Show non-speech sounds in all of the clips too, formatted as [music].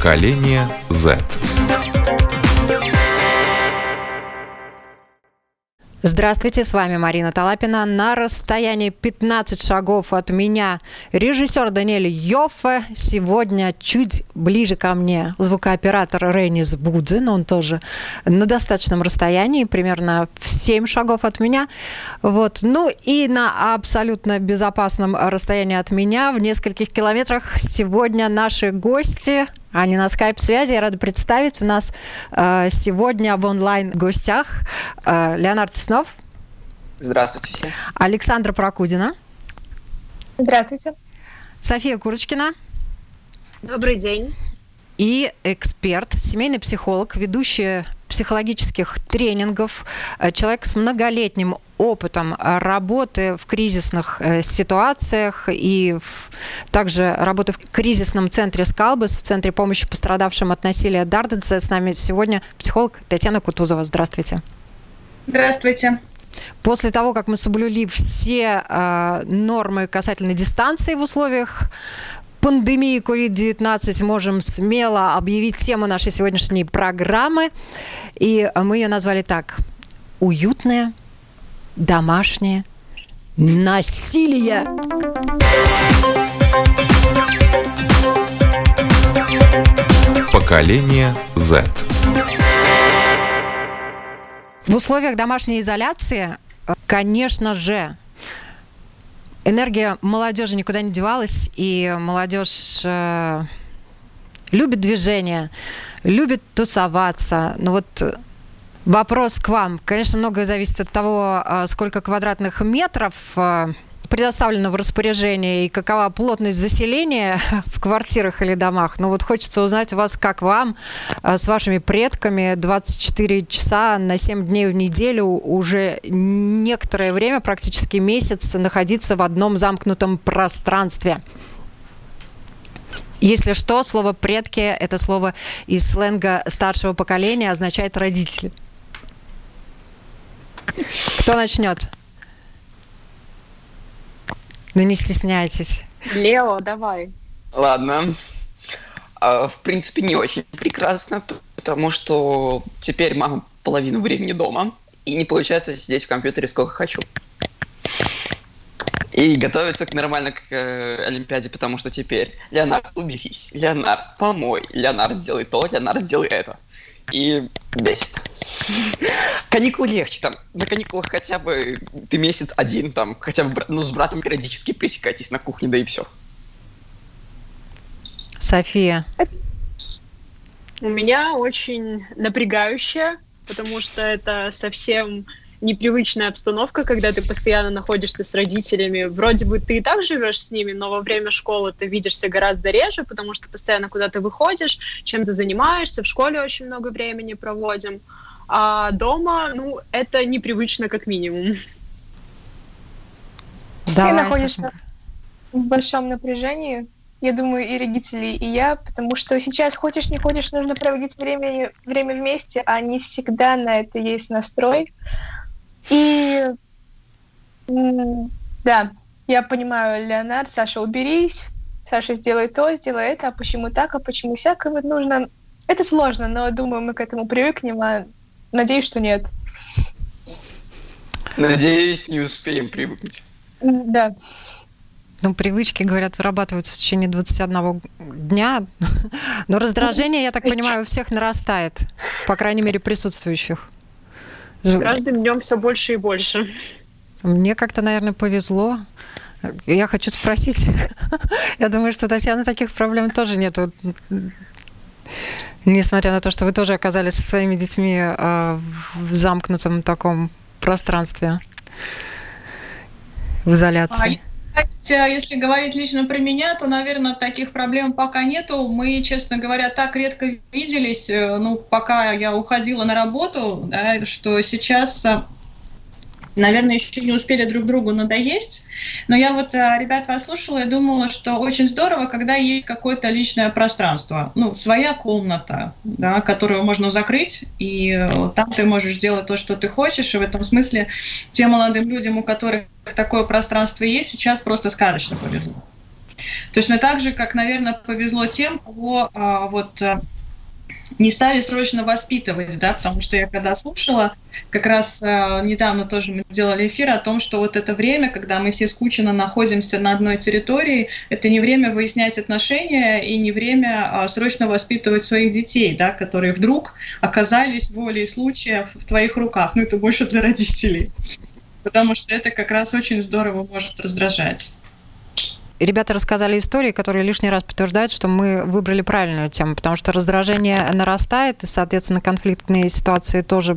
Поколение Z. Здравствуйте, с вами Марина Талапина. На расстоянии 15 шагов от меня режиссер Даниэль Йоффе. Сегодня чуть ближе ко мне звукооператор Рейнис Будзин. Он тоже на достаточном расстоянии, примерно в 7 шагов от меня. Вот. Ну и на абсолютно безопасном расстоянии от меня, в нескольких километрах, сегодня наши гости они на скайп-связи. Я рада представить. У нас э, сегодня в онлайн-гостях э, Леонард Теснов. Здравствуйте все. Александра Прокудина. Здравствуйте. София Курочкина. Добрый день. И эксперт, семейный психолог, ведущий психологических тренингов, э, человек с многолетним опытом работы в кризисных э, ситуациях и также работы в кризисном центре «Скалбас», в Центре помощи пострадавшим от насилия Дарденце. С нами сегодня психолог Татьяна Кутузова. Здравствуйте. Здравствуйте. После того, как мы соблюли все э, нормы касательно дистанции в условиях пандемии COVID-19 можем смело объявить тему нашей сегодняшней программы. И мы ее назвали так. Уютная домашнее насилие. Поколение Z. В условиях домашней изоляции, конечно же, энергия молодежи никуда не девалась, и молодежь э, любит движение, любит тусоваться. Но вот Вопрос к вам. Конечно, многое зависит от того, а, сколько квадратных метров а, предоставлено в распоряжение и какова плотность заселения [laughs] в квартирах или домах. Но вот хочется узнать вас, как вам а, с вашими предками 24 часа на 7 дней в неделю уже некоторое время, практически месяц, находиться в одном замкнутом пространстве. Если что, слово «предки» — это слово из сленга старшего поколения, означает «родители». Кто начнет? Ну не стесняйтесь. Лео, давай. Ладно. А, в принципе, не очень прекрасно, потому что теперь мама половину времени дома, и не получается сидеть в компьютере сколько хочу. И готовиться к нормально к э, Олимпиаде, потому что теперь Леонард, уберись, Леонард, помой, Леонард, сделай то, Леонард, сделай это. И бесит. Каникулы легче, там, на каникулах хотя бы ты месяц один, там, хотя бы ну, с братом периодически пересекайтесь на кухне, да и все. София. У меня очень напрягающая, потому что это совсем непривычная обстановка, когда ты постоянно находишься с родителями. Вроде бы ты и так живешь с ними, но во время школы ты видишься гораздо реже, потому что постоянно куда-то выходишь, чем ты занимаешься, в школе очень много времени проводим. А дома, ну, это непривычно как минимум. Все находятся в большом напряжении, я думаю, и родители, и я, потому что сейчас хочешь не хочешь, нужно проводить время, время вместе, а не всегда на это есть настрой. И да, я понимаю, Леонард, Саша, уберись, Саша, сделай то, сделай это, а почему так, а почему всякое вот нужно. Это сложно, но думаю, мы к этому привыкнем, а надеюсь, что нет. Надеюсь, не успеем привыкнуть. Да. Ну, привычки, говорят, вырабатываются в течение 21 дня. [laughs] Но раздражение, я так понимаю, у всех нарастает, по крайней мере, присутствующих. С каждым днем все больше и больше. Мне как-то, наверное, повезло. Я хочу спросить, я думаю, что у Татьяны таких проблем тоже нету. Несмотря на то, что вы тоже оказались со своими детьми э, в замкнутом таком пространстве, в изоляции. А, если говорить лично про меня, то, наверное, таких проблем пока нету. Мы, честно говоря, так редко виделись, э, ну, пока я уходила на работу, да, что сейчас э, наверное, еще не успели друг другу надоесть. Но я вот э, ребят вас слушала и думала, что очень здорово, когда есть какое-то личное пространство, ну, своя комната, да, которую можно закрыть, и э, там ты можешь делать то, что ты хочешь, и в этом смысле тем молодым людям, у которых такое пространство есть, сейчас просто сказочно повезло. Точно так же, как, наверное, повезло тем, кого а, вот а, не стали срочно воспитывать, да, потому что я когда слушала, как раз э, недавно тоже мы делали эфир о том, что вот это время, когда мы все скучно находимся на одной территории, это не время выяснять отношения и не время э, срочно воспитывать своих детей, да, которые вдруг оказались волей случая в твоих руках. Ну, это больше для родителей. Потому что это как раз очень здорово может раздражать ребята рассказали истории, которые лишний раз подтверждают, что мы выбрали правильную тему, потому что раздражение нарастает, и, соответственно, конфликтные ситуации тоже,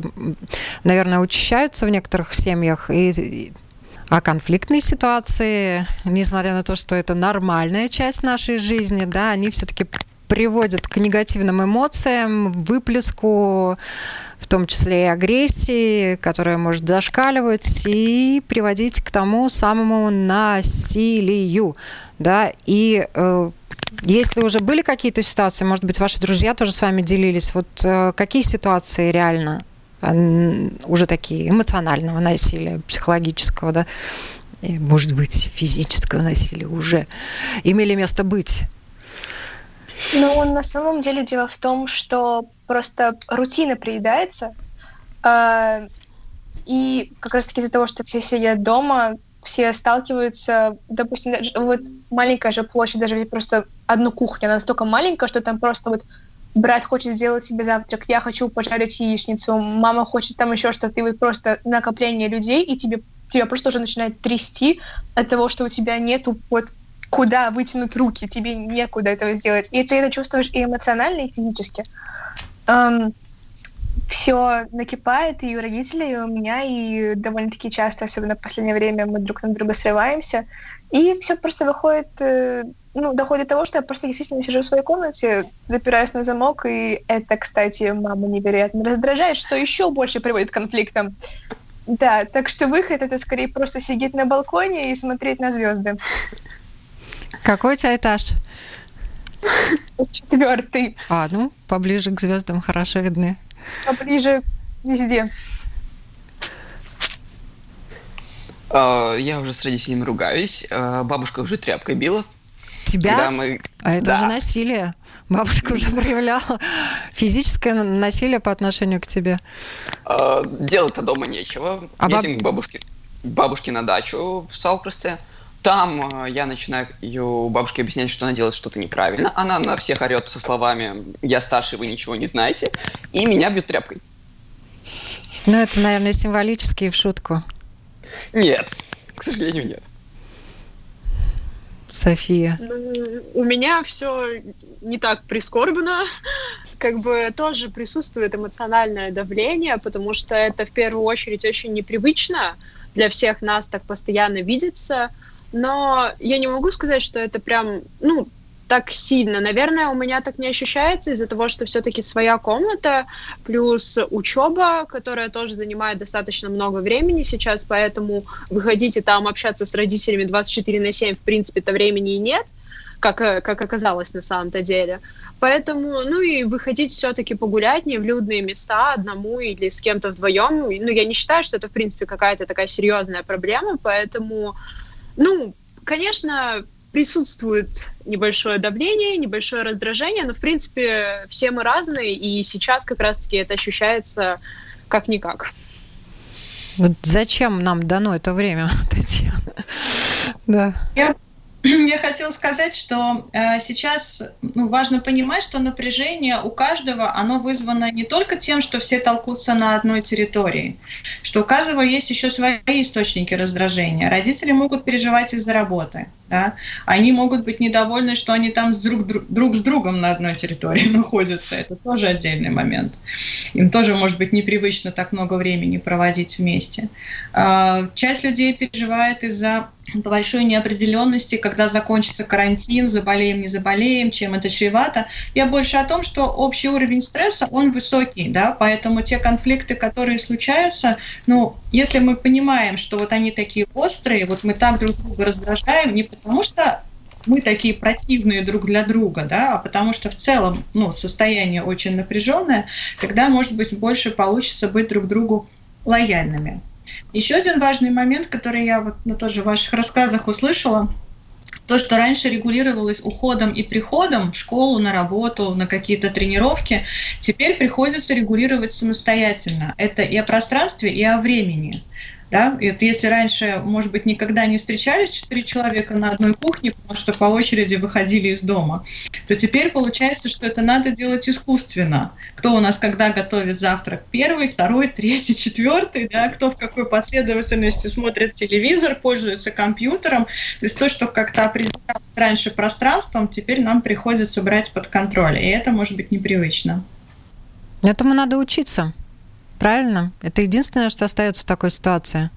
наверное, учащаются в некоторых семьях. И а конфликтные ситуации, несмотря на то, что это нормальная часть нашей жизни, да, они все-таки приводят к негативным эмоциям, выплеску, в том числе и агрессии, которая может зашкаливать и приводить к тому самому насилию. Да? И э, если уже были какие-то ситуации, может быть, ваши друзья тоже с вами делились, вот э, какие ситуации реально уже такие эмоционального насилия, психологического, да, и, может быть, физического насилия уже имели место быть? Ну, на самом деле дело в том, что просто рутина приедается, э, и как раз-таки из-за того, что все сидят дома, все сталкиваются, допустим, вот маленькая же площадь, даже просто одну кухню, она настолько маленькая, что там просто вот брат хочет сделать себе завтрак, я хочу пожарить яичницу, мама хочет там еще что-то, и вот просто накопление людей, и тебе, тебя просто уже начинает трясти от того, что у тебя нету вот куда вытянуть руки, тебе некуда этого сделать. И ты это чувствуешь и эмоционально, и физически. Эм, все накипает и у родителей, и у меня, и довольно-таки часто, особенно в последнее время, мы друг на друга срываемся. И все просто выходит, э, ну, доходит до того, что я просто действительно сижу в своей комнате, запираюсь на замок, и это, кстати, мама невероятно раздражает, что еще больше приводит к конфликтам. Да, так что выход это скорее просто сидеть на балконе и смотреть на звезды. Какой у тебя этаж? Четвертый. А, ну, поближе к звездам хорошо видны. Поближе везде. Uh, я уже с родителями ругаюсь. Uh, бабушка уже тряпкой била. Тебя? Мы... А это да. уже насилие. Бабушка уже проявляла физическое насилие по отношению к тебе. Uh, делать-то дома нечего. А Едем баб... к бабушке, бабушке на дачу в Салкрусте. Там э, я начинаю бабушке объяснять, что она делает что-то неправильно. Она на всех орет со словами «Я старше, вы ничего не знаете». И меня бьют тряпкой. Ну, это, наверное, символически в шутку. Нет, к сожалению, нет. София. У меня все не так прискорбно. Как бы тоже присутствует эмоциональное давление, потому что это в первую очередь очень непривычно для всех нас так постоянно видеться но я не могу сказать, что это прям, ну, так сильно. Наверное, у меня так не ощущается из-за того, что все-таки своя комната, плюс учеба, которая тоже занимает достаточно много времени сейчас, поэтому выходить и там общаться с родителями 24 на 7, в принципе-то времени и нет, как, как оказалось на самом-то деле. Поэтому, ну и выходить все-таки погулять не в людные места одному или с кем-то вдвоем. Ну, я не считаю, что это, в принципе, какая-то такая серьезная проблема, поэтому ну, конечно, присутствует небольшое давление, небольшое раздражение, но, в принципе, все мы разные, и сейчас как раз-таки это ощущается как-никак. Вот зачем нам дано это время, [laughs] Татьяна? Да. Я [clears throat] я хотела сказать, что э, сейчас ну, важно понимать, что напряжение у каждого, оно вызвано не только тем, что все толкутся на одной территории, что у каждого есть еще свои источники раздражения. Родители могут переживать из-за работы, да? они могут быть недовольны, что они там с друг, друг с другом на одной территории [laughs] находятся. Это тоже отдельный момент. Им тоже может быть непривычно так много времени проводить вместе. Э, часть людей переживает из-за большой неопределенности, когда закончится карантин, заболеем, не заболеем, чем это чревато. Я больше о том, что общий уровень стресса, он высокий, да, поэтому те конфликты, которые случаются, ну, если мы понимаем, что вот они такие острые, вот мы так друг друга раздражаем, не потому что мы такие противные друг для друга, да, а потому что в целом ну, состояние очень напряженное, тогда, может быть, больше получится быть друг другу лояльными. Еще один важный момент, который я вот ну, тоже в ваших рассказах услышала, То, что раньше регулировалось уходом и приходом в школу, на работу, на какие-то тренировки, теперь приходится регулировать самостоятельно. Это и о пространстве, и о времени. Да? И вот если раньше, может быть, никогда не встречались четыре человека на одной кухне, потому что по очереди выходили из дома, то теперь получается, что это надо делать искусственно. Кто у нас когда готовит завтрак? Первый, второй, третий, четвертый, да? кто в какой последовательности смотрит телевизор, пользуется компьютером. То есть то, что как-то определялось раньше пространством, теперь нам приходится брать под контроль. И это может быть непривычно. Этому надо учиться. Правильно? Это единственное, что остается в такой ситуации.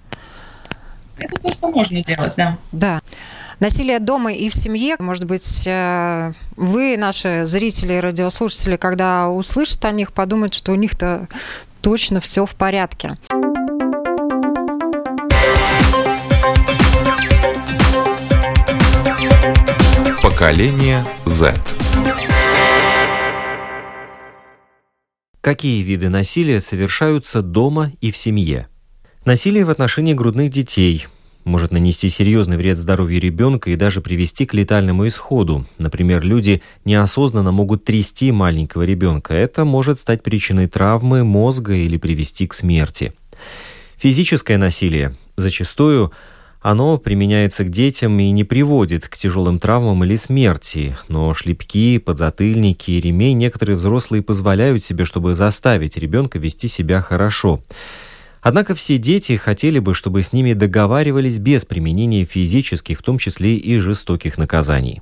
Это то, что можно делать, да. Да. Насилие дома и в семье, может быть, э, вы, наши зрители и радиослушатели, когда услышат о них, подумают, что у них-то точно все в порядке. Поколение Z. Какие виды насилия совершаются дома и в семье? Насилие в отношении грудных детей может нанести серьезный вред здоровью ребенка и даже привести к летальному исходу. Например, люди неосознанно могут трясти маленького ребенка. Это может стать причиной травмы мозга или привести к смерти. Физическое насилие зачастую оно применяется к детям и не приводит к тяжелым травмам или смерти, но шлепки, подзатыльники и ремень некоторые взрослые позволяют себе, чтобы заставить ребенка вести себя хорошо. Однако все дети хотели бы, чтобы с ними договаривались без применения физических, в том числе и жестоких наказаний.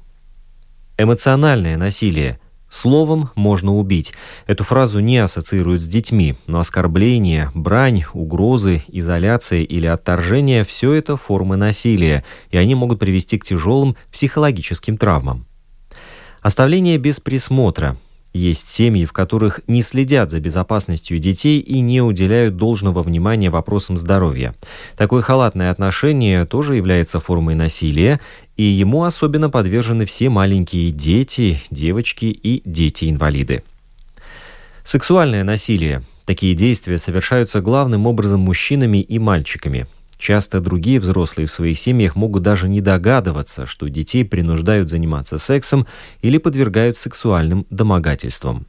Эмоциональное насилие – Словом можно убить. Эту фразу не ассоциируют с детьми, но оскорбление, брань, угрозы, изоляция или отторжение – все это формы насилия, и они могут привести к тяжелым психологическим травмам. Оставление без присмотра, есть семьи, в которых не следят за безопасностью детей и не уделяют должного внимания вопросам здоровья. Такое халатное отношение тоже является формой насилия, и ему особенно подвержены все маленькие дети, девочки и дети-инвалиды. Сексуальное насилие. Такие действия совершаются главным образом мужчинами и мальчиками. Часто другие взрослые в своих семьях могут даже не догадываться, что детей принуждают заниматься сексом или подвергают сексуальным домогательствам.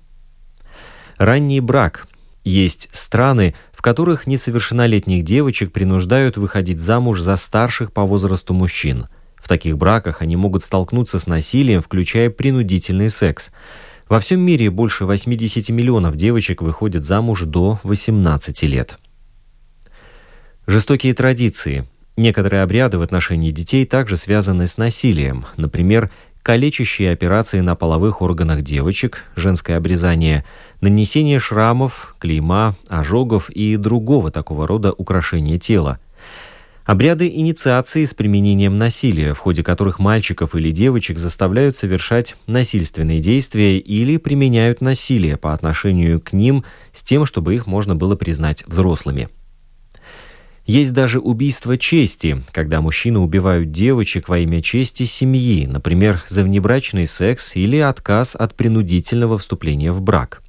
Ранний брак. Есть страны, в которых несовершеннолетних девочек принуждают выходить замуж за старших по возрасту мужчин. В таких браках они могут столкнуться с насилием, включая принудительный секс. Во всем мире больше 80 миллионов девочек выходят замуж до 18 лет. Жестокие традиции. Некоторые обряды в отношении детей также связаны с насилием. Например, калечащие операции на половых органах девочек, женское обрезание, нанесение шрамов, клейма, ожогов и другого такого рода украшения тела. Обряды инициации с применением насилия, в ходе которых мальчиков или девочек заставляют совершать насильственные действия или применяют насилие по отношению к ним с тем, чтобы их можно было признать взрослыми. Есть даже убийство чести, когда мужчины убивают девочек во имя чести семьи, например, за внебрачный секс или отказ от принудительного вступления в брак.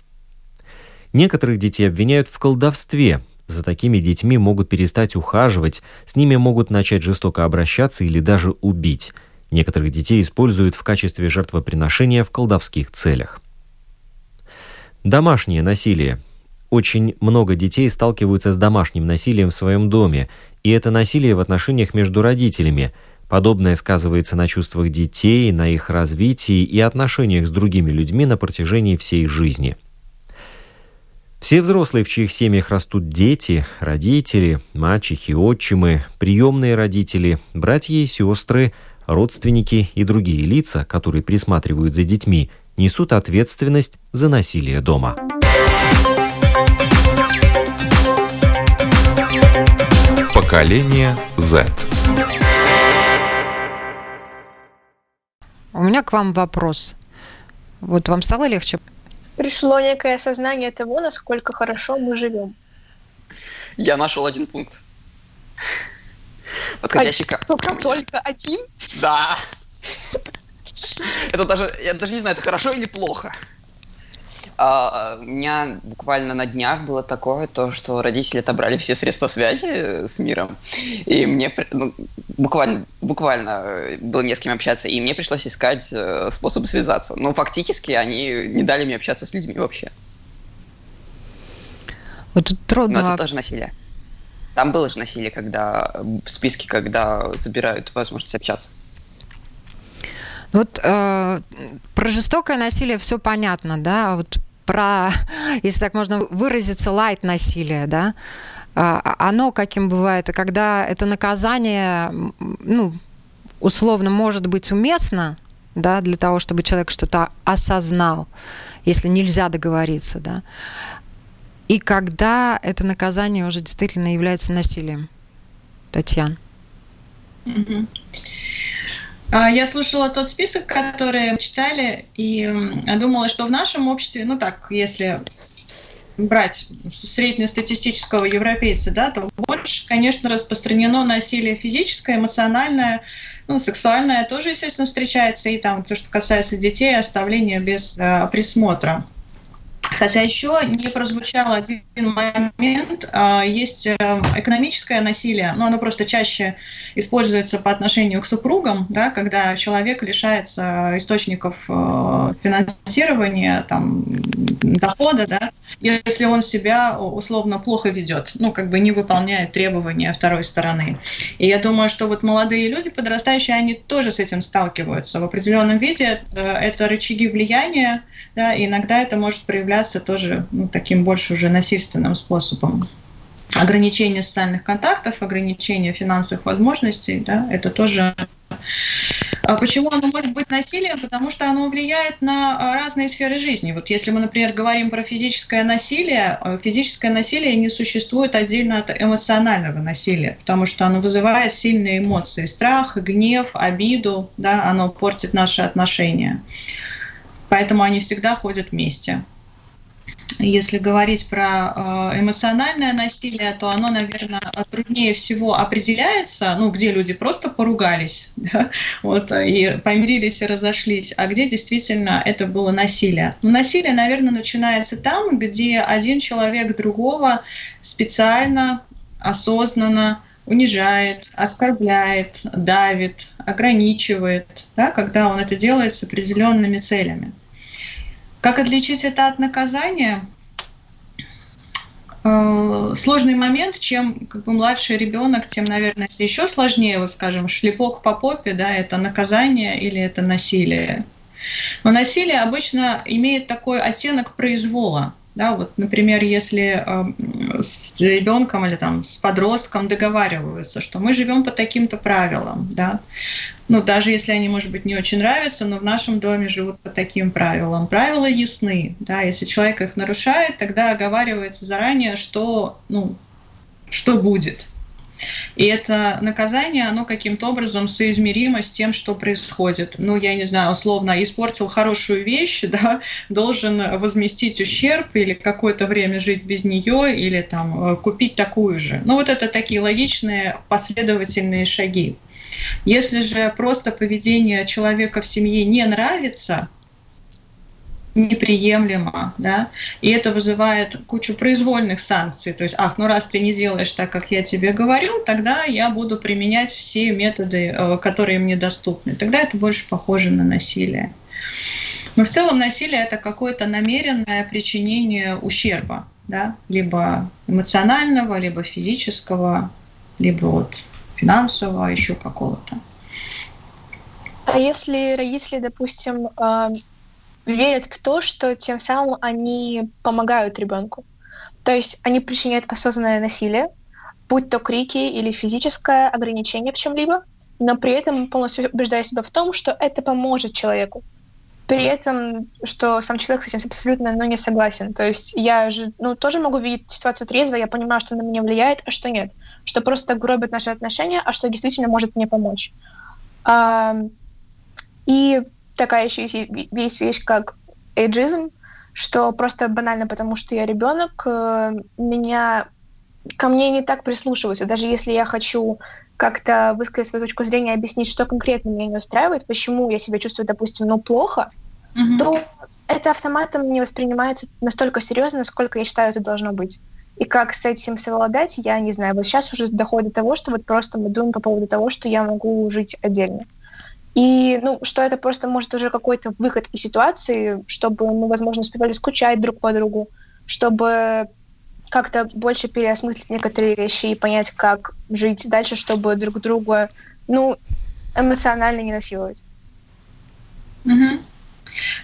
Некоторых детей обвиняют в колдовстве. За такими детьми могут перестать ухаживать, с ними могут начать жестоко обращаться или даже убить. Некоторых детей используют в качестве жертвоприношения в колдовских целях. Домашнее насилие очень много детей сталкиваются с домашним насилием в своем доме, и это насилие в отношениях между родителями. Подобное сказывается на чувствах детей, на их развитии и отношениях с другими людьми на протяжении всей жизни. Все взрослые, в чьих семьях растут дети, родители, мачехи, отчимы, приемные родители, братья и сестры, родственники и другие лица, которые присматривают за детьми, несут ответственность за насилие дома. Поколение Z. У меня к вам вопрос. Вот вам стало легче? Пришло некое осознание того, насколько хорошо мы живем. Я нашел один пункт. Подходящий а, ко... только, только один? Да. Это даже, я даже не знаю, это хорошо или плохо. А, у меня буквально на днях было такое, то, что родители отобрали все средства связи с миром. И мне, ну, буквально, буквально э, было не с кем общаться, и мне пришлось искать э, способы связаться. Но фактически они не дали мне общаться с людьми вообще. Вот тут трудно. Но это тоже насилие. Там было же насилие, когда в списке, когда забирают возможность общаться. Вот э, про жестокое насилие все понятно, да, а вот про, если так можно выразиться, лайт насилие, да, а, оно каким бывает, когда это наказание, ну, условно может быть уместно, да, для того, чтобы человек что-то осознал, если нельзя договориться, да, и когда это наказание уже действительно является насилием. Татьяна. Mm-hmm. А, я слушала тот список, который читали, и думала, что в нашем обществе, ну так, если брать среднестатистического европейца, да, то больше, конечно, распространено насилие физическое, эмоциональное, ну, сексуальное тоже, естественно, встречается, и там то, что касается детей, оставление без э, присмотра. Хотя еще не прозвучал один момент. А, есть э, экономическое насилие, но оно просто чаще используется по отношению к супругам, да, когда человек лишается источников э, финансирования, там, дохода, да, если он себя условно плохо ведет, ну, как бы не выполняет требования второй стороны. И я думаю, что вот молодые люди, подрастающие, они тоже с этим сталкиваются. В определенном виде э, это рычаги влияния, да, и иногда это может проявляться тоже ну, таким больше уже насильственным способом. Ограничение социальных контактов, ограничение финансовых возможностей, да, это тоже а Почему оно может быть насилием? Потому что оно влияет на а, разные сферы жизни. Вот если мы, например, говорим про физическое насилие, а, физическое насилие не существует отдельно от эмоционального насилия, потому что оно вызывает сильные эмоции, страх, гнев, обиду, да, оно портит наши отношения. Поэтому они всегда ходят вместе. Если говорить про э, эмоциональное насилие, то оно, наверное, труднее всего определяется, ну, где люди просто поругались, [laughs] да, вот, и помирились и разошлись, а где действительно это было насилие. Но насилие, наверное, начинается там, где один человек другого специально, осознанно унижает, оскорбляет, давит, ограничивает, да, когда он это делает с определенными целями. Как отличить это от наказания? Э, сложный момент, чем как бы младший ребенок, тем, наверное, это еще сложнее, вот скажем, шлепок по попе, да, это наказание или это насилие. Но насилие обычно имеет такой оттенок произвола. Да, вот, например, если э, с ребенком или там с подростком договариваются, что мы живем по таким-то правилам, да, ну, даже если они, может быть, не очень нравятся, но в нашем доме живут по таким правилам. Правила ясны, да, если человек их нарушает, тогда оговаривается заранее, что, ну, что будет, и это наказание, оно каким-то образом соизмеримо с тем, что происходит. Ну, я не знаю, условно, испортил хорошую вещь, [laughs] да, должен возместить ущерб или какое-то время жить без нее, или там э, купить такую же. Ну, вот это такие логичные последовательные шаги. Если же просто поведение человека в семье не нравится, неприемлемо, да, и это вызывает кучу произвольных санкций, то есть, ах, ну раз ты не делаешь так, как я тебе говорил, тогда я буду применять все методы, э, которые мне доступны. Тогда это больше похоже на насилие. Но в целом насилие это какое-то намеренное причинение ущерба, да, либо эмоционального, либо физического, либо вот финансового, еще какого-то. А если родители, допустим, э, верят в то, что тем самым они помогают ребенку. То есть они причиняют осознанное насилие, будь то крики или физическое ограничение в чем-либо, но при этом полностью убеждая себя в том, что это поможет человеку. При этом, что сам человек с этим абсолютно ну, не согласен. То есть я же ну, тоже могу видеть ситуацию трезво, я понимаю, что на меня влияет, а что нет. Что просто гробит наши отношения, а что действительно может мне помочь. И такая еще есть вещь, как эйджизм, что просто банально потому, что я ребенок, э, меня ко мне не так прислушиваются. Даже если я хочу как-то высказать свою точку зрения, объяснить, что конкретно меня не устраивает, почему я себя чувствую, допустим, ну, плохо, mm-hmm. то это автоматом не воспринимается настолько серьезно, насколько я считаю, это должно быть. И как с этим совладать, я не знаю. Вот сейчас уже доходит до того, что вот просто мы думаем по поводу того, что я могу жить отдельно. И, ну, что это просто может уже какой-то выход из ситуации, чтобы мы, возможно, успевали скучать друг по другу, чтобы как-то больше переосмыслить некоторые вещи и понять, как жить дальше, чтобы друг друга, ну, эмоционально не насиловать. Угу.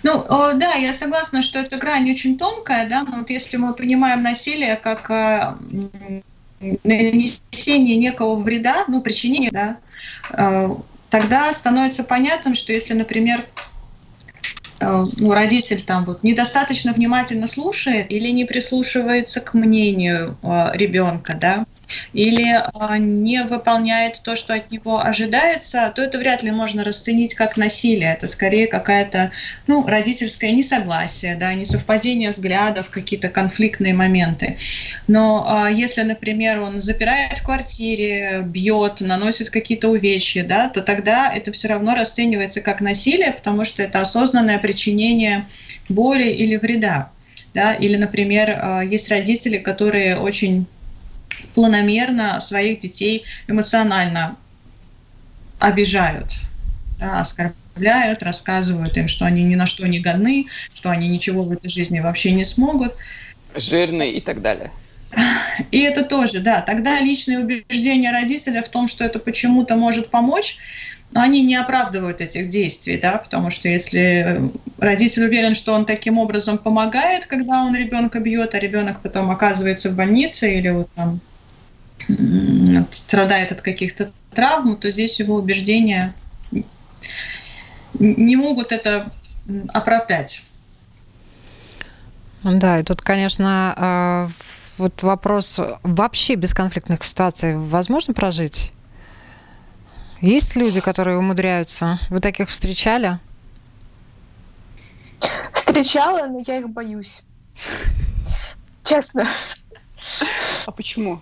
Ну, да, я согласна, что эта грань очень тонкая, да, но вот если мы понимаем насилие как э, нанесение некого вреда, ну, причинение, да, э, тогда становится понятным, что если, например, э, ну, родитель там вот недостаточно внимательно слушает или не прислушивается к мнению ребенка, да, или а, не выполняет то, что от него ожидается, то это вряд ли можно расценить как насилие. Это скорее какая-то ну, родительское несогласие, да, несовпадение взглядов, какие-то конфликтные моменты. Но а, если, например, он запирает в квартире, бьет, наносит какие-то увечья, да, то тогда это все равно расценивается как насилие, потому что это осознанное причинение боли или вреда. Да? Или, например, а, есть родители, которые очень планомерно своих детей эмоционально обижают, да, оскорбляют, рассказывают им, что они ни на что не годны, что они ничего в этой жизни вообще не смогут. Жирные и так далее. И это тоже, да, тогда личные убеждения родителя в том, что это почему-то может помочь, но они не оправдывают этих действий, да, потому что если родитель уверен, что он таким образом помогает, когда он ребенка бьет, а ребенок потом оказывается в больнице или вот там страдает от каких-то травм, то здесь его убеждения не могут это оправдать. Да, и тут, конечно, а, вот вопрос вообще бесконфликтных ситуаций возможно прожить? Есть люди, которые умудряются? Вы таких встречали? Встречала, но я их боюсь. Честно. А почему?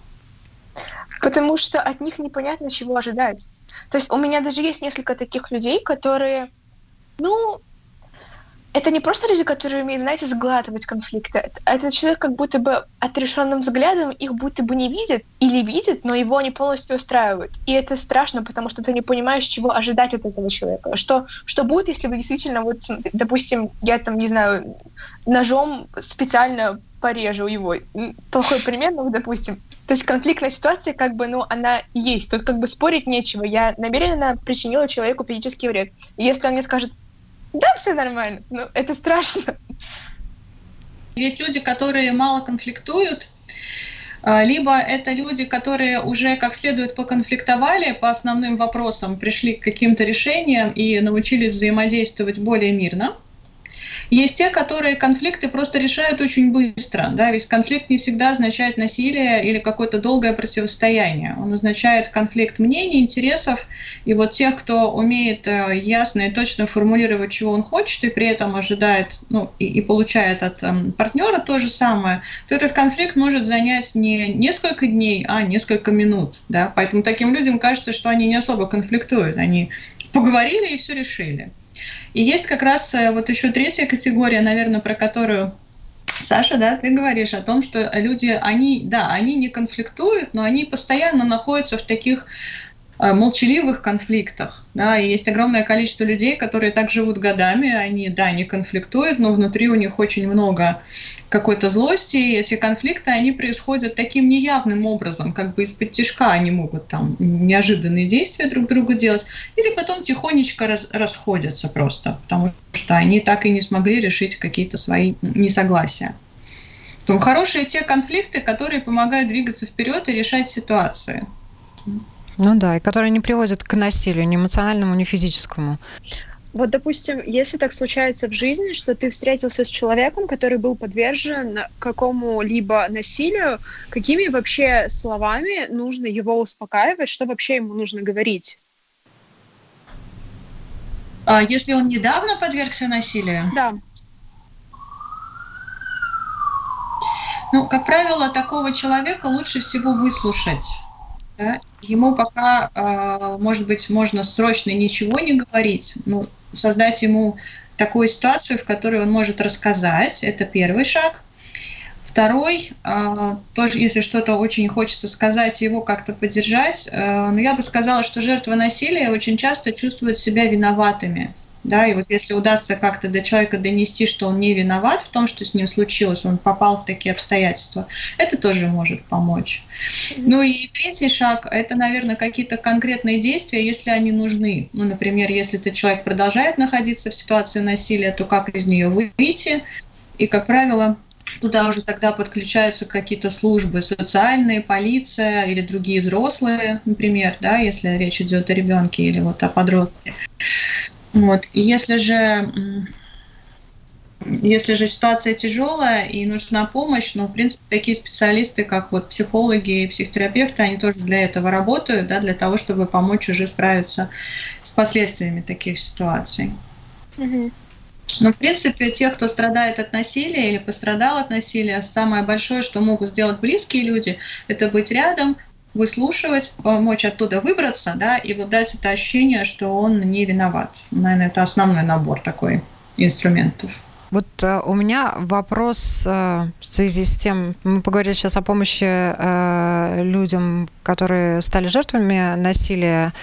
потому что от них непонятно, чего ожидать. То есть у меня даже есть несколько таких людей, которые, ну, это не просто люди, которые умеют, знаете, сглатывать конфликты. Это человек как будто бы отрешенным взглядом их будто бы не видит или видит, но его не полностью устраивают. И это страшно, потому что ты не понимаешь, чего ожидать от этого человека. Что, что будет, если вы действительно, вот, допустим, я там, не знаю, ножом специально порежу его. Плохой пример, но, допустим. То есть конфликтная ситуация, как бы, ну, она есть. Тут как бы спорить нечего. Я намеренно причинила человеку физический вред. И если он мне скажет, да, все нормально, ну, это страшно. Есть люди, которые мало конфликтуют, а, либо это люди, которые уже как следует поконфликтовали по основным вопросам, пришли к каким-то решениям и научились взаимодействовать более мирно – есть те, которые конфликты просто решают очень быстро. Да? Ведь конфликт не всегда означает насилие или какое-то долгое противостояние. Он означает конфликт мнений, интересов. И вот тех, кто умеет э, ясно и точно формулировать, чего он хочет, и при этом ожидает ну, и, и получает от эм, партнера то же самое, то этот конфликт может занять не несколько дней, а несколько минут. Да? Поэтому таким людям кажется, что они не особо конфликтуют. Они поговорили и все решили. И есть как раз э, вот еще третья категория, наверное, про которую Саша, да, ты говоришь о том, что люди, они, да, они не конфликтуют, но они постоянно находятся в таких э, молчаливых конфликтах. Да, и есть огромное количество людей, которые так живут годами, они, да, не конфликтуют, но внутри у них очень много какой-то злости, и эти конфликты, они происходят таким неявным образом, как бы из-под тяжка они могут там неожиданные действия друг другу делать, или потом тихонечко раз, расходятся просто, потому что они так и не смогли решить какие-то свои несогласия. То хорошие те конфликты, которые помогают двигаться вперед и решать ситуации. Ну да, и которые не приводят к насилию, ни эмоциональному, ни физическому. Вот, допустим, если так случается в жизни, что ты встретился с человеком, который был подвержен какому-либо насилию, какими вообще словами нужно его успокаивать, что вообще ему нужно говорить? А если он недавно подвергся насилию? Да. Ну, как правило, такого человека лучше всего выслушать. Да? Ему пока, а, может быть, можно срочно ничего не говорить, ну, создать ему такую ситуацию, в которой он может рассказать. Это первый шаг. Второй, а, тоже, если что-то очень хочется сказать, его как-то поддержать, э, но я бы сказала, что жертвы насилия очень часто чувствуют себя виноватыми. Да, и вот если удастся как-то до человека донести, что он не виноват в том, что с ним случилось, он попал в такие обстоятельства, это тоже может помочь. Ну и третий шаг – это, наверное, какие-то конкретные действия, если они нужны. Ну, например, если этот человек продолжает находиться в ситуации насилия, то как из нее выйти? И, как правило, Туда уже тогда подключаются какие-то службы социальные, полиция или другие взрослые, например, да, если речь идет о ребенке или вот о подростке. Вот. И если же если же ситуация тяжелая и нужна помощь, ну, в принципе, такие специалисты, как вот психологи и психотерапевты, они тоже для этого работают, да, для того, чтобы помочь уже справиться с последствиями таких ситуаций. Но, в принципе, те, кто страдает от насилия или пострадал от насилия, самое большое, что могут сделать близкие люди, это быть рядом, выслушивать, помочь оттуда выбраться, да, и вот дать это ощущение, что он не виноват. Наверное, это основной набор такой инструментов. Вот э, у меня вопрос э, в связи с тем, мы поговорили сейчас о помощи э, людям, которые стали жертвами насилия.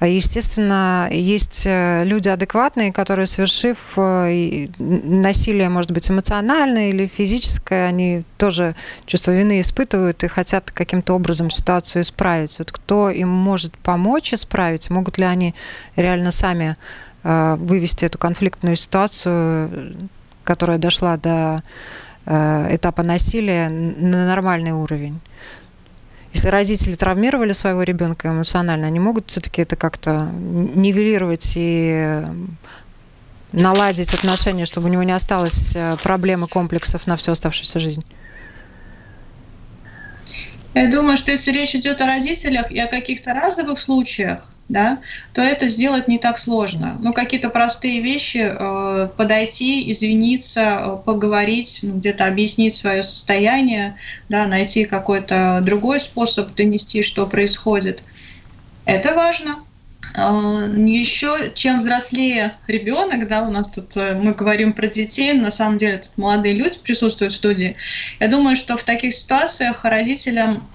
Естественно, есть э, люди адекватные, которые, совершив э, насилие, может быть, эмоциональное или физическое, они тоже чувство вины испытывают и хотят каким-то образом ситуацию исправить. Вот кто им может помочь исправить? Могут ли они реально сами э, вывести эту конфликтную ситуацию которая дошла до э, этапа насилия на нормальный уровень. Если родители травмировали своего ребенка эмоционально, они могут все-таки это как-то нивелировать и наладить отношения, чтобы у него не осталось э, проблем и комплексов на всю оставшуюся жизнь? Я думаю, что если речь идет о родителях и о каких-то разовых случаях, да, то это сделать не так сложно. Ну, какие-то простые вещи, э, подойти, извиниться, э, поговорить, ну, где-то объяснить свое состояние, да, найти какой-то другой способ донести, что происходит. Это важно. А, Еще чем взрослее ребенок, да, у нас тут э, мы говорим про детей, на самом деле тут молодые люди присутствуют в студии. Я думаю, что в таких ситуациях родителям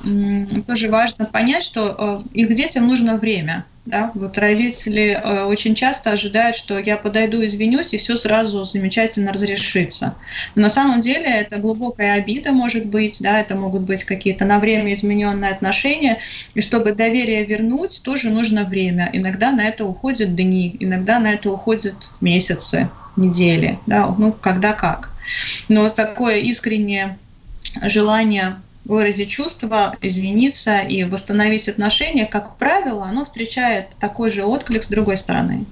тоже важно понять, что их детям нужно время. Да? Вот родители э, очень часто ожидают, что я подойду, извинюсь, и все сразу замечательно разрешится. Но на самом деле это глубокая обида может быть, да, это могут быть какие-то на время измененные отношения, и чтобы доверие вернуть, тоже нужно время. Иногда на это уходят дни, иногда на это уходят месяцы, недели, да, ну, когда как. Но такое искреннее желание выразить чувства, извиниться и восстановить отношения, как правило, оно встречает такой же отклик с другой стороны.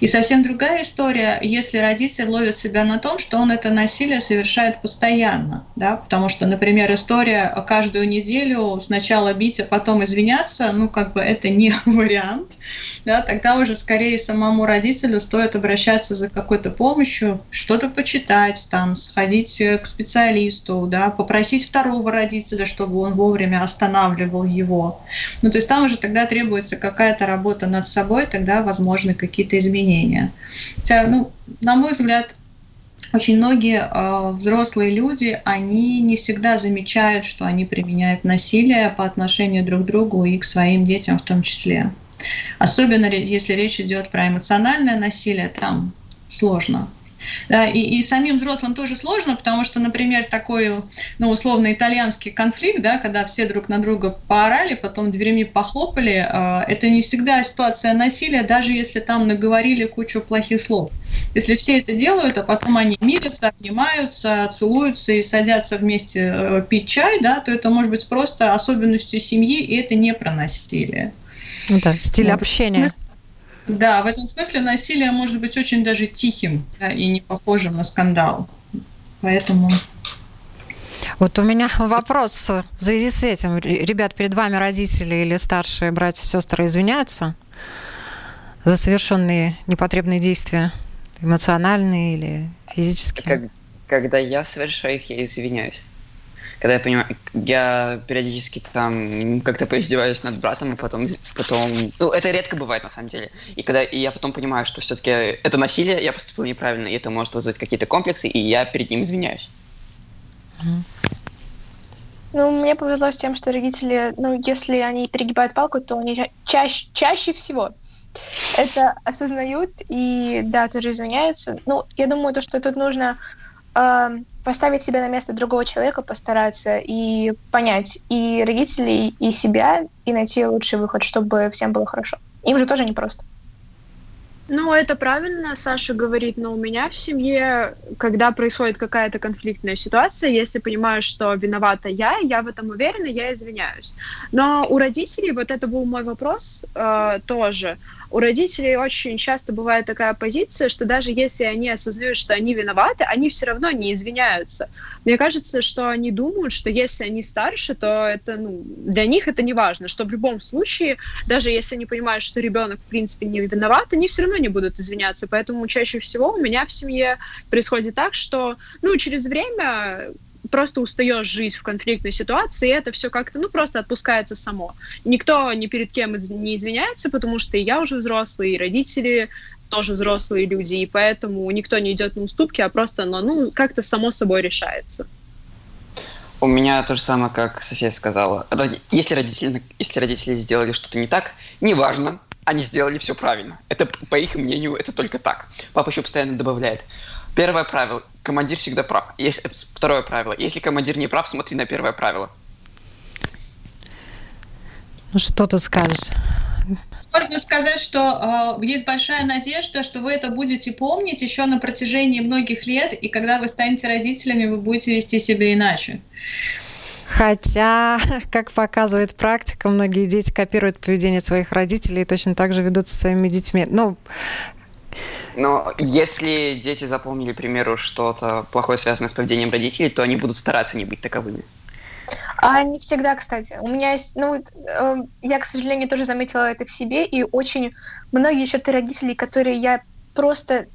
И совсем другая история, если родитель ловит себя на том, что он это насилие совершает постоянно. Да? Потому что, например, история каждую неделю сначала бить, а потом извиняться, ну, как бы это не [laughs] вариант. Да? Тогда уже скорее самому родителю стоит обращаться за какой-то помощью, что-то почитать, там, сходить к специалисту, да? попросить второго родителя, чтобы он вовремя останавливал его. Ну, то есть там уже тогда требуется какая-то работа над собой, тогда возможны какие-то изменения. Хотя, ну, на мой взгляд, очень многие э, взрослые люди, они не всегда замечают, что они применяют насилие по отношению друг к другу и к своим детям в том числе. Особенно если речь идет про эмоциональное насилие, там сложно. Да, и, и самим взрослым тоже сложно, потому что, например, такой, ну, условно, итальянский конфликт, да, когда все друг на друга поорали, потом дверями похлопали, э, это не всегда ситуация насилия, даже если там наговорили кучу плохих слов. Если все это делают, а потом они мирятся, обнимаются, целуются и садятся вместе э, пить чай, да, то это может быть просто особенностью семьи, и это не про насилие. Ну да, стиль вот. общения. Да, в этом смысле насилие может быть очень даже тихим да, и не похожим на скандал. Поэтому... Вот у меня вопрос в связи с этим. Ребят, перед вами родители или старшие братья и сестры извиняются за совершенные непотребные действия, эмоциональные или физические? Как, когда я совершаю их, я извиняюсь когда я понимаю, я периодически там как-то поиздеваюсь над братом, и потом, потом, ну, это редко бывает на самом деле. И когда и я потом понимаю, что все-таки это насилие, я поступил неправильно, и это может вызвать какие-то комплексы, и я перед ним извиняюсь. Ну, мне повезло с тем, что родители, ну, если они перегибают палку, то они чаще, чаще всего это осознают и, да, тоже извиняются. Ну, я думаю, то, что тут нужно э, поставить себя на место другого человека, постараться и понять и родителей, и себя, и найти лучший выход, чтобы всем было хорошо. Им же тоже непросто. Ну, это правильно, Саша говорит, но у меня в семье, когда происходит какая-то конфликтная ситуация, если понимаю, что виновата я, я в этом уверена, я извиняюсь. Но у родителей, вот это был мой вопрос э, тоже, у родителей очень часто бывает такая позиция, что даже если они осознают, что они виноваты, они все равно не извиняются. Мне кажется, что они думают, что если они старше, то это ну, для них это не важно, что в любом случае, даже если они понимают, что ребенок в принципе не виноват, они все равно не будут извиняться. Поэтому чаще всего у меня в семье происходит так, что ну, через время просто устаешь жить в конфликтной ситуации, и это все как-то, ну, просто отпускается само. Никто ни перед кем не извиняется, потому что и я уже взрослый, и родители тоже взрослые люди, и поэтому никто не идет на уступки, а просто оно, ну, как-то само собой решается. У меня то же самое, как София сказала. Если родители, если родители сделали что-то не так, неважно, они сделали все правильно. Это, по их мнению, это только так. Папа еще постоянно добавляет. Первое правило. Командир всегда прав. Есть, второе правило. Если командир не прав, смотри на первое правило. Ну что ты скажешь? Можно сказать, что э, есть большая надежда, что вы это будете помнить еще на протяжении многих лет, и когда вы станете родителями, вы будете вести себя иначе. Хотя, [laughs] как показывает практика, многие дети копируют поведение своих родителей и точно так же ведут со своими детьми. Ну, но если дети запомнили, к примеру, что-то плохое связанное с поведением родителей, то они будут стараться не быть таковыми. А не всегда, кстати. У меня есть, ну, э, я, к сожалению, тоже заметила это в себе, и очень многие черты родителей, которые я просто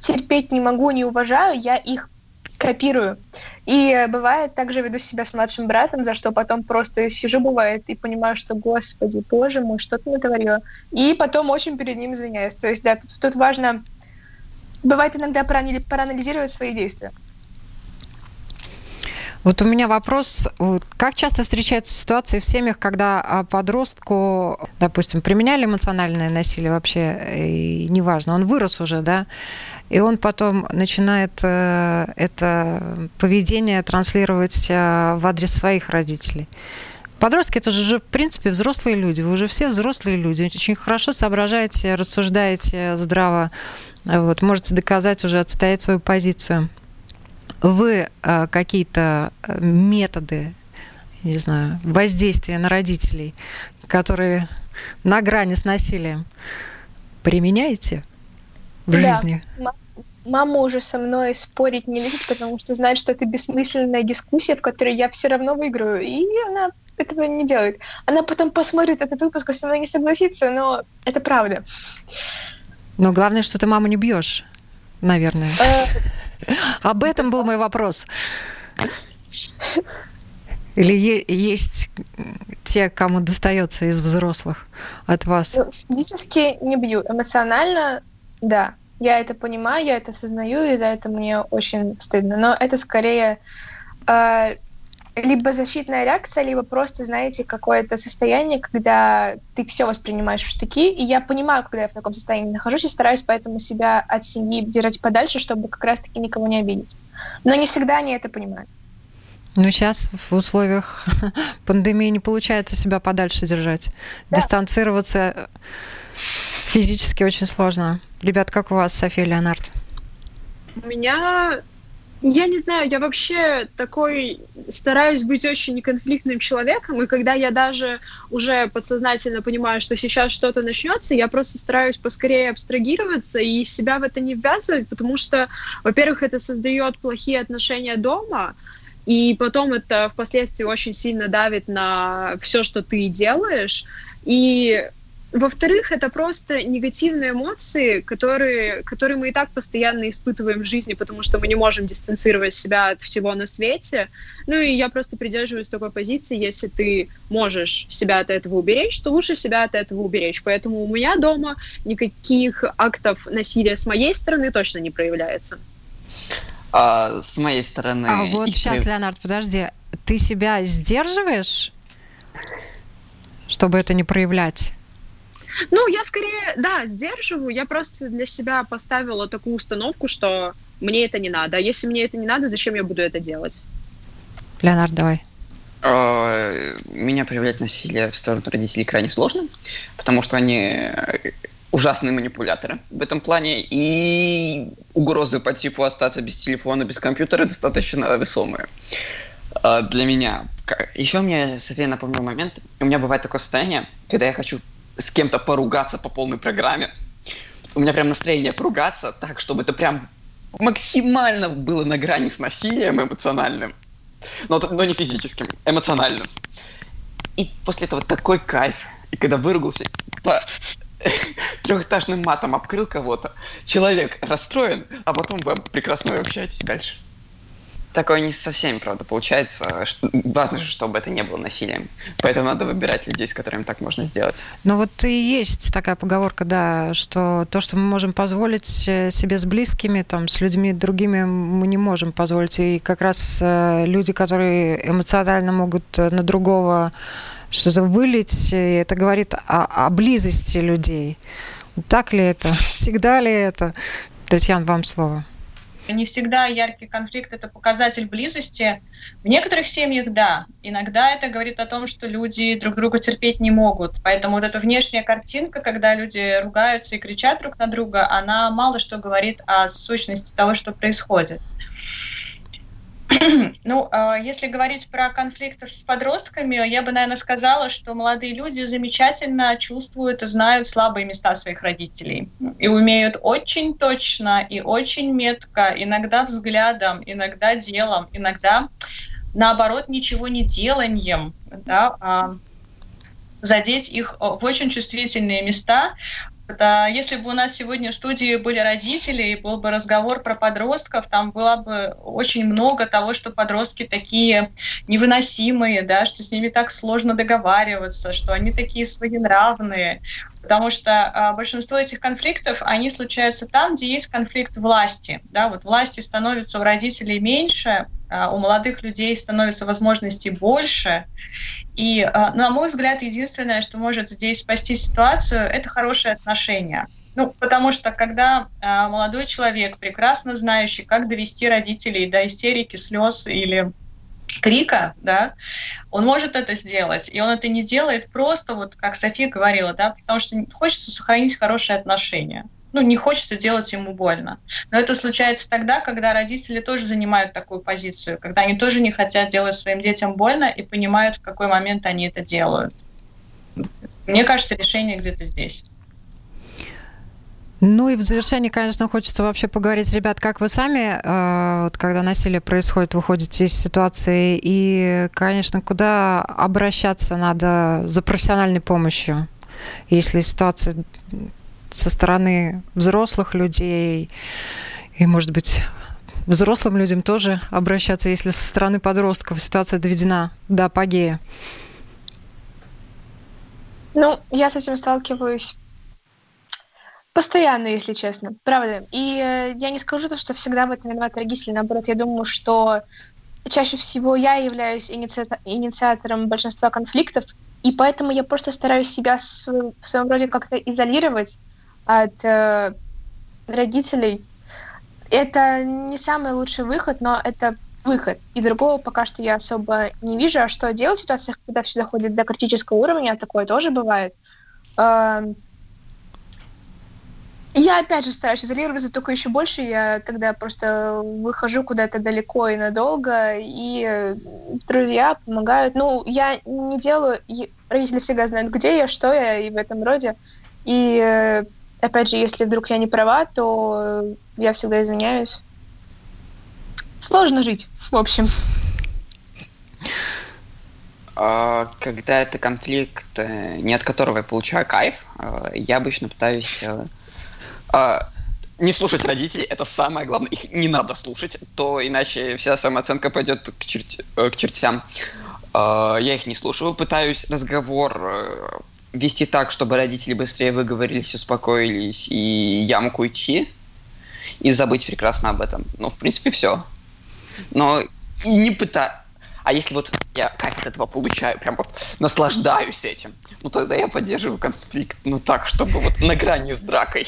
терпеть не могу, не уважаю, я их копирую. И бывает, также веду себя с младшим братом, за что потом просто сижу, бывает, и понимаю, что, господи, боже мой, что ты натворила. И потом очень перед ним извиняюсь. То есть, да, тут, тут важно, бывает иногда проанализировать свои действия. Вот у меня вопрос, как часто встречаются ситуации в семьях, когда а, подростку, допустим, применяли эмоциональное насилие вообще, и неважно, он вырос уже, да, и он потом начинает э, это поведение транслировать э, в адрес своих родителей. Подростки это же, в принципе, взрослые люди. Вы уже все взрослые люди. Очень хорошо соображаете, рассуждаете здраво, вот, можете доказать уже, отстоять свою позицию вы э, какие-то э, методы, не знаю, воздействия на родителей, которые на грани с насилием, применяете в да. жизни? Мама уже со мной спорить не любит, потому что знает, что это бессмысленная дискуссия, в которой я все равно выиграю. И она этого не делает. Она потом посмотрит этот выпуск и со мной не согласится, но это правда. Но главное, что ты маму не бьешь, наверное. Об этом был мой вопрос. Или есть те, кому достается из взрослых от вас? Ну, физически не бью. Эмоционально, да. Я это понимаю, я это осознаю, и за это мне очень стыдно. Но это скорее э, либо защитная реакция, либо просто, знаете, какое-то состояние, когда ты все воспринимаешь в штыки, и я понимаю, когда я в таком состоянии нахожусь, и стараюсь поэтому себя от семьи держать подальше, чтобы как раз-таки никого не обидеть. Но не всегда они это понимают. Но сейчас в условиях [laughs] пандемии не получается себя подальше держать. Да. Дистанцироваться физически очень сложно. Ребят, как у вас, София Леонард? У меня я не знаю, я вообще такой стараюсь быть очень неконфликтным человеком, и когда я даже уже подсознательно понимаю, что сейчас что-то начнется, я просто стараюсь поскорее абстрагироваться и себя в это не ввязывать, потому что, во-первых, это создает плохие отношения дома, и потом это впоследствии очень сильно давит на все, что ты делаешь. И во-вторых, это просто негативные эмоции, которые, которые мы и так постоянно испытываем в жизни, потому что мы не можем дистанцировать себя от всего на свете. Ну и я просто придерживаюсь такой позиции, если ты можешь себя от этого уберечь, то лучше себя от этого уберечь. Поэтому у меня дома никаких актов насилия с моей стороны точно не проявляется. А, с моей стороны... А вот сейчас, Леонард, подожди ты себя сдерживаешь, чтобы это не проявлять? Ну, я скорее, да, сдерживаю. Я просто для себя поставила такую установку, что мне это не надо. А если мне это не надо, зачем я буду это делать? Леонард, давай. А, меня проявлять насилие в сторону родителей крайне сложно, потому что они э, ужасные манипуляторы в этом плане, и угрозы по типу остаться без телефона, без компьютера достаточно весомые а, для меня. Еще мне София напомнил момент, у меня бывает такое состояние, когда я хочу с кем-то поругаться по полной программе. У меня прям настроение поругаться так, чтобы это прям максимально было на грани с насилием эмоциональным. Но, но не физическим, эмоциональным. И после этого такой кайф. И когда выругался по [laughs] трехэтажным матом обкрыл кого-то, человек расстроен, а потом вы прекрасно общаетесь дальше. Такое не со всеми, правда, получается. Важно же, чтобы это не было насилием. Поэтому надо выбирать людей, с которыми так можно сделать. Ну вот и есть такая поговорка, да, что то, что мы можем позволить э, себе с близкими, там, с людьми другими, мы не можем позволить. И как раз э, люди, которые эмоционально могут э, на другого что-то вылить, это говорит о, о близости людей. Так ли это? [laughs] Всегда ли это? Татьяна, вам слово. Не всегда яркий конфликт – это показатель близости. В некоторых семьях – да. Иногда это говорит о том, что люди друг друга терпеть не могут. Поэтому вот эта внешняя картинка, когда люди ругаются и кричат друг на друга, она мало что говорит о сущности того, что происходит. [clears throat] Ну, а, если говорить про конфликты с подростками, я бы, наверное, сказала, что молодые люди замечательно чувствуют и знают слабые места своих родителей. И умеют очень точно и очень метко, иногда взглядом, иногда делом, иногда, наоборот, ничего не деланием, да, а задеть их в очень чувствительные места, да, если бы у нас сегодня в студии были родители и был бы разговор про подростков, там было бы очень много того, что подростки такие невыносимые, да, что с ними так сложно договариваться, что они такие своенравные, потому что а, большинство этих конфликтов, они случаются там, где есть конфликт власти, да, вот власти становится у родителей меньше, у молодых людей становится возможностей больше, и, а, на мой взгляд, единственное, что может здесь спасти ситуацию, это хорошие отношения. Ну, потому что когда э, молодой человек, прекрасно знающий, как довести родителей до истерики, слез или крика, да, он может это сделать, и он это не делает просто, вот как София говорила, да, потому что хочется сохранить хорошие отношения ну, не хочется делать ему больно. Но это случается тогда, когда родители тоже занимают такую позицию, когда они тоже не хотят делать своим детям больно и понимают, в какой момент они это делают. Мне кажется, решение где-то здесь. Ну и в завершении, конечно, хочется вообще поговорить, ребят, как вы сами, э, вот когда насилие происходит, выходите из ситуации, и, конечно, куда обращаться надо за профессиональной помощью, если ситуация со стороны взрослых людей и, может быть, взрослым людям тоже обращаться, если со стороны подростков ситуация доведена до апогея? Ну, я с этим сталкиваюсь постоянно, если честно, правда. И э, я не скажу то, что всегда в этом виноваты родители, наоборот, я думаю, что чаще всего я являюсь иници... инициатором большинства конфликтов, и поэтому я просто стараюсь себя в своем роде как-то изолировать от э, родителей. Это не самый лучший выход, но это выход. И другого пока что я особо не вижу. А что делать в ситуациях, когда все заходит до критического уровня, такое тоже бывает. Э, я опять же стараюсь изолироваться только еще больше. Я тогда просто выхожу куда-то далеко и надолго, и друзья помогают. Ну, я не делаю... Родители всегда знают, где я, что я, и в этом роде. И э, опять же, если вдруг я не права, то я всегда извиняюсь. Сложно жить, в общем. А, когда это конфликт, э, не от которого я получаю кайф, э, я обычно пытаюсь э, а, не слушать родителей, это самое главное. Их не надо слушать, то иначе вся самооценка пойдет к, черт... к чертям. А, я их не слушаю, пытаюсь разговор вести так, чтобы родители быстрее выговорились, успокоились, и я мог уйти и забыть прекрасно об этом. Ну, в принципе, все. Но и не пыта... А если вот я кайф от этого получаю, прям вот наслаждаюсь этим, ну тогда я поддерживаю конфликт, ну так, чтобы вот на грани с дракой.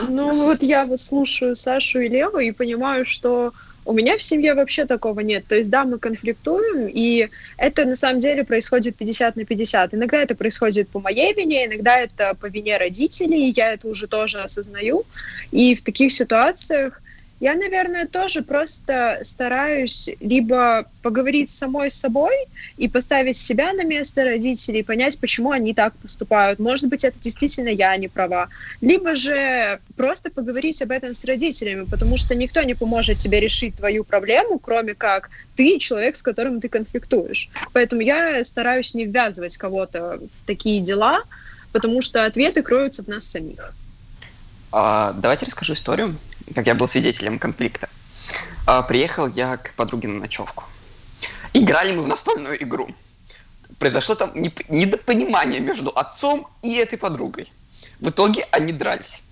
Ну вот я вот слушаю Сашу и Леву и понимаю, что у меня в семье вообще такого нет. То есть, да, мы конфликтуем, и это на самом деле происходит 50 на 50. Иногда это происходит по моей вине, иногда это по вине родителей, я это уже тоже осознаю. И в таких ситуациях я, наверное, тоже просто стараюсь либо поговорить с самой собой и поставить себя на место родителей, понять, почему они так поступают. Может быть, это действительно я не права. Либо же просто поговорить об этом с родителями, потому что никто не поможет тебе решить твою проблему, кроме как ты, человек, с которым ты конфликтуешь. Поэтому я стараюсь не ввязывать кого-то в такие дела, потому что ответы кроются в нас самих. А, давайте расскажу историю как я был свидетелем конфликта. А, приехал я к подруге на ночевку. Играли мы в настольную игру. Произошло там недопонимание между отцом и этой подругой. В итоге они дрались.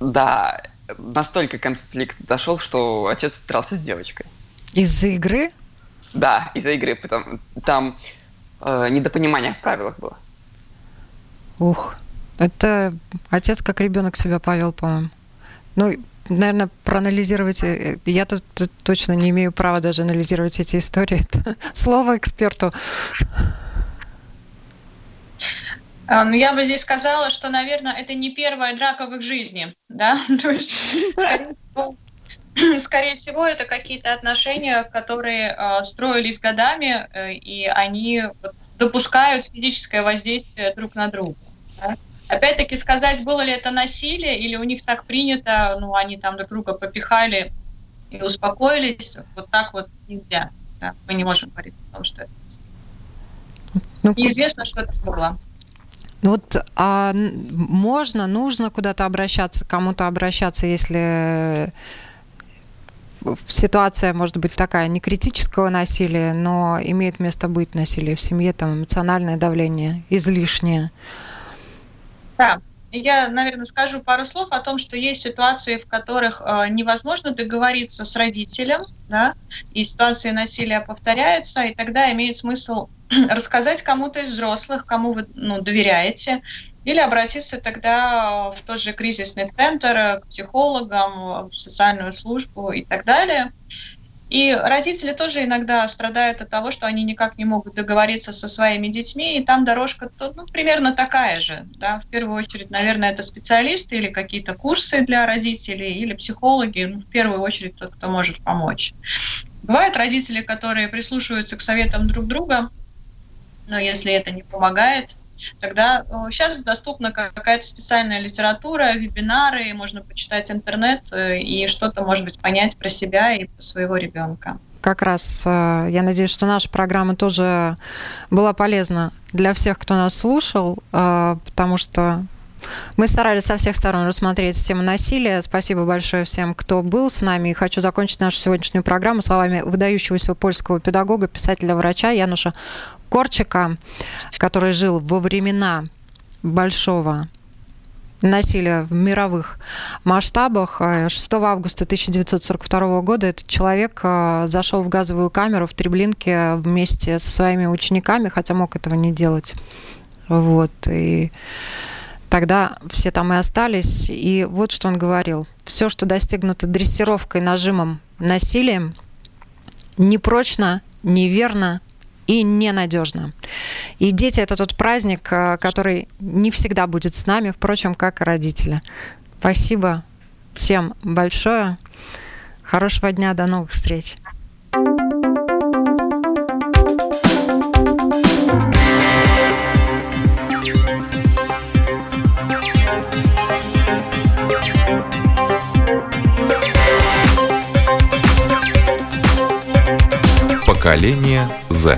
Да, настолько конфликт дошел, что отец дрался с девочкой. Из-за игры? Да, из-за игры. Потому, там э, недопонимание в правилах было. Ух, это отец как ребенок себя повел, по-моему. Ну, наверное, проанализировать... Э, я тут точно не имею права даже анализировать эти истории. [laughs] Слово эксперту. А, ну, я бы здесь сказала, что, наверное, это не первая драка в их жизни, да? [laughs] То есть, [clears throat] скорее всего, это какие-то отношения, которые э, строились годами, э, и они допускают физическое воздействие друг на друга. Да? Опять-таки сказать, было ли это насилие, или у них так принято, ну, они там друг друга попихали и успокоились, вот так вот нельзя. Да? Мы не можем говорить о том, что это ну, Неизвестно, что это было. Ну вот а можно, нужно куда-то обращаться, кому-то обращаться, если ситуация может быть такая не критического насилия, но имеет место быть насилие в семье, там эмоциональное давление излишнее. Да, я, наверное, скажу пару слов о том, что есть ситуации, в которых э, невозможно договориться с родителем, да, и ситуации насилия повторяются, и тогда имеет смысл [clears throat] рассказать кому-то из взрослых, кому вы ну, доверяете, или обратиться тогда в тот же кризисный центр, к психологам, в социальную службу и так далее. И родители тоже иногда страдают от того, что они никак не могут договориться со своими детьми, и там дорожка ну, примерно такая же. Да? В первую очередь, наверное, это специалисты или какие-то курсы для родителей, или психологи, ну, в первую очередь тот, кто может помочь. Бывают родители, которые прислушиваются к советам друг друга, но если это не помогает, тогда сейчас доступна какая-то специальная литература, вебинары, можно почитать интернет э, и что-то, может быть, понять про себя и про своего ребенка. Как раз э, я надеюсь, что наша программа тоже была полезна для всех, кто нас слушал, э, потому что мы старались со всех сторон рассмотреть тему насилия. Спасибо большое всем, кто был с нами. И хочу закончить нашу сегодняшнюю программу словами выдающегося польского педагога, писателя-врача Януша Корчика, который жил во времена большого насилия в мировых масштабах. 6 августа 1942 года этот человек э, зашел в газовую камеру в Треблинке вместе со своими учениками, хотя мог этого не делать. Вот. И тогда все там и остались. И вот что он говорил. Все, что достигнуто дрессировкой, нажимом, насилием, непрочно, неверно, и ненадежно. И дети это тот праздник, э, который не всегда будет с нами, впрочем, как и родители. Спасибо всем большое. Хорошего дня, до новых встреч. Поколение Z.